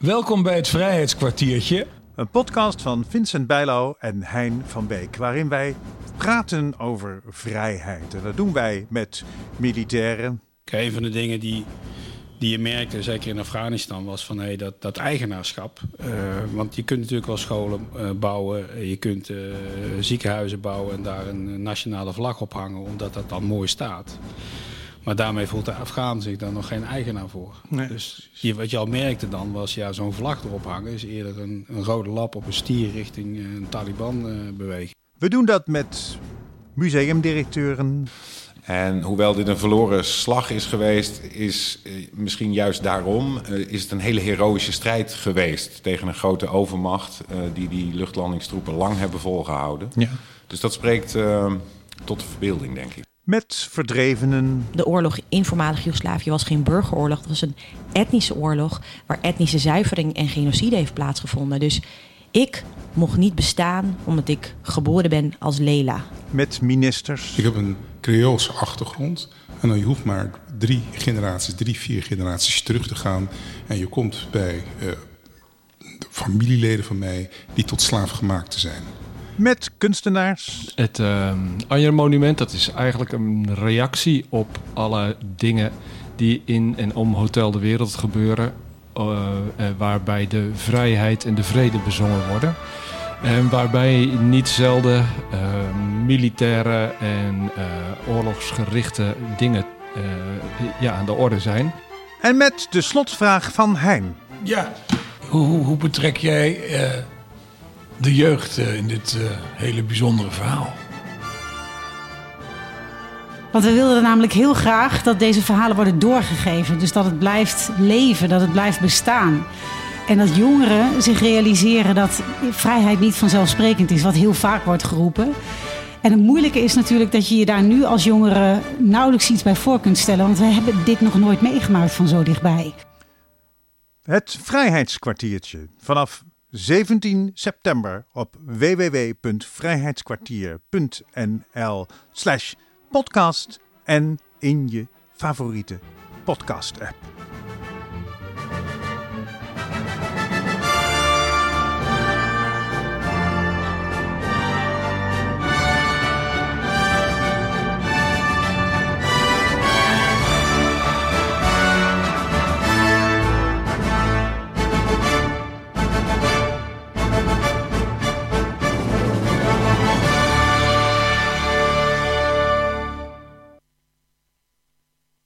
Welkom bij het Vrijheidskwartiertje. Een podcast van Vincent Bijlo en Hein van Beek, waarin wij praten over vrijheid. En dat doen wij met militairen. Een van de dingen die, die je merkte, zeker in Afghanistan, was van hey, dat, dat eigenaarschap. Uh, want je kunt natuurlijk wel scholen uh, bouwen, je kunt uh, ziekenhuizen bouwen en daar een nationale vlag op hangen, omdat dat dan mooi staat. Maar daarmee voelt de Afghaan zich dan nog geen eigenaar voor. Nee. Dus je, wat je al merkte dan was, ja, zo'n vlag erop hangen is eerder een, een rode lap op een stier richting een Taliban-beweging. We doen dat met museumdirecteuren. En hoewel dit een verloren slag is geweest, is eh, misschien juist daarom uh, is het een hele heroïsche strijd geweest tegen een grote overmacht uh, die die luchtlandingstroepen lang hebben volgehouden. Ja. Dus dat spreekt tot de verbeelding, denk ik met verdrevenen. De oorlog in voormalig Joegoslavië was geen burgeroorlog. Het was een etnische oorlog waar etnische zuivering en genocide heeft plaatsgevonden. Dus ik mocht niet bestaan omdat ik geboren ben als Lela. Met ministers. Ik heb een Creoolse achtergrond. En dan je hoeft maar drie generaties, drie, vier generaties terug te gaan. En je komt bij uh, familieleden van mij die tot slaaf gemaakt te zijn met kunstenaars. Het uh, Anjer Monument, dat is eigenlijk een reactie op alle dingen die in en om Hotel de Wereld gebeuren. Uh, uh, waarbij de vrijheid en de vrede bezongen worden. En waarbij niet zelden uh, militaire en oorlogsgerichte dingen ja, aan de orde zijn. En met de slotvraag van Hein. Ja, hoe, hoe, hoe betrek jij de jeugd uh, in dit uh, hele bijzondere verhaal. Want we wilden namelijk heel graag dat deze verhalen worden doorgegeven. Dus dat het blijft leven, dat het blijft bestaan. En dat jongeren zich realiseren dat vrijheid niet vanzelfsprekend is, wat heel vaak wordt geroepen. En het moeilijke is natuurlijk dat je je daar nu als jongere nauwelijks iets bij voor kunt stellen. Want we hebben dit nog nooit meegemaakt van zo dichtbij. Het Vrijheidskwartiertje. Vanaf 17 september op www.vrijheidskwartier.nl slash podcast en in je favoriete podcast app.